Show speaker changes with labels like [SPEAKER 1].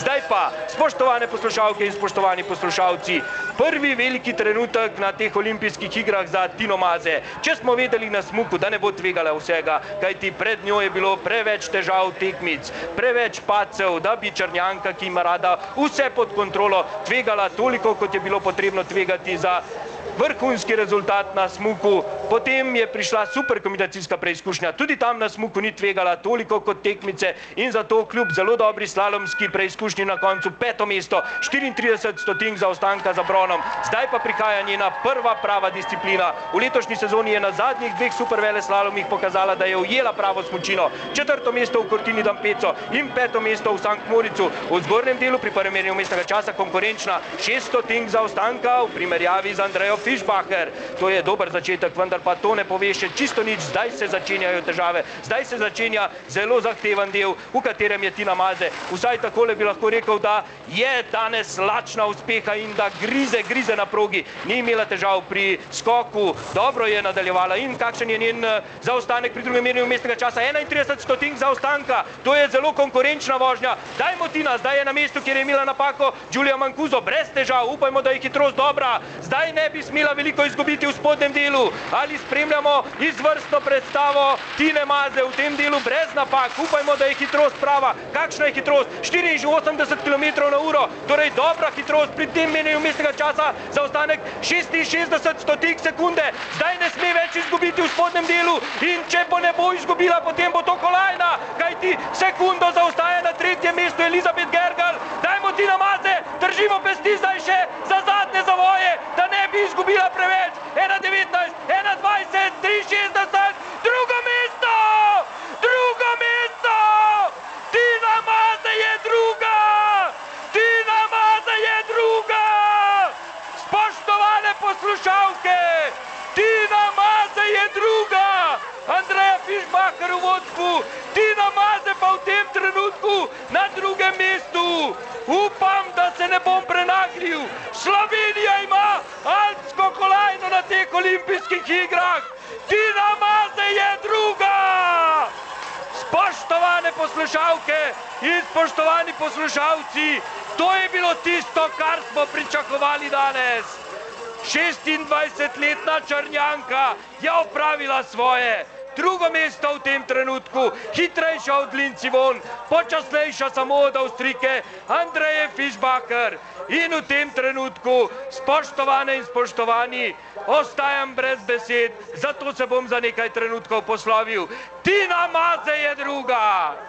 [SPEAKER 1] Zdaj pa, spoštovane poslušalke in spoštovani poslušalci, prvi veliki trenutek na teh olimpijskih igrah za Tino Maze. Če smo vedeli na smuku, da ne bo tvegala vsega, kajti pred njo je bilo preveč težav tekmic, preveč pacev, da bi Črnjanka, ki ima rada vse pod kontrolo, tvegala toliko, kot je bilo potrebno tvegati za vrhunski rezultat na smuku, potem je prišla super kombinacijska preizkušnja, tudi tam na smuku ni tvegala toliko kot tekmice in zato kljub zelo dobri slalomski preizkušnji na koncu peto mesto, 34 stotink zaostanka za bronom, zdaj pa prihaja njena prva prava disciplina. V letošnji sezoni je na zadnjih dveh super vele slalomih pokazala, da je ujela pravo smučino. Četrto mesto v Cortini d'Ampezzo in peto mesto v Sankt Moricu. V zgornjem delu pri prvem merjenju mestnega časa konkurenčna 6 stotink zaostanka v primerjavi z Andrejo Fischbacher. To je dober začetek, vendar pa to ne pove še čisto nič. Zdaj se začenjajo težave. Zdaj se začenja zelo zahteven del, v katerem je Tina Maze. Vsaj takole bi lahko rekel, da je danes lačna uspeha in da grize, grize na progi. Ni imela težav pri skoku, dobro je nadaljevala in kakšen je njen eh, zaostanek pri drugem merjenju mestnega časa. 31 stotink zaostanka, to je zelo konkurenčna vožnja. Dajmo Tina, zdaj je na mestu, kjer je imela napako Giulia Mancuso, brez težav, upajmo, da je hitrost dobra. Zdaj ne bi smela veliko izgubiti v spodnjem delu. Ali spremljamo izvrstno predstavo Tine Maze v tem delu brez napak. Upajmo, da je hitrost prava. Kakšna je hitrost? 84 km na uro, torej dobra hitrost pri tem menjenju mestnega časa za ostanek 66 stotink sekunde. Zdaj ne sme več izgubiti v spodnjem delu in če bo ne bo izgubila, potem bo to kolajna, kajti sekundo zaostaja na tretjem mestu Elizabet Gergal. Dajmo Tina Maze, držimo pesti zdaj še za zadnje zavoje, da ne bi izgubila preveč. Fišbacher v vodstvu, Tina Maze pa v tem trenutku na drugem mestu. Upam, da se ne bom prenaglil. Slovenija ima alpsko kolajno na teh olimpijskih igrah. Tina Maze je druga! Spoštovane poslušalke in spoštovani poslušalci, to je bilo tisto, kar smo pričakovali danes. 26-letna Črnjanka je opravila svoje. Drugo mesto v tem trenutku, hitrejša od Linci von, počasnejša samo od Avstrike, Andreje Fischbacher. In v tem trenutku, spoštovane in spoštovani, ostajam brez besed, zato se bom za nekaj trenutkov poslovil. Tina Maze je druga!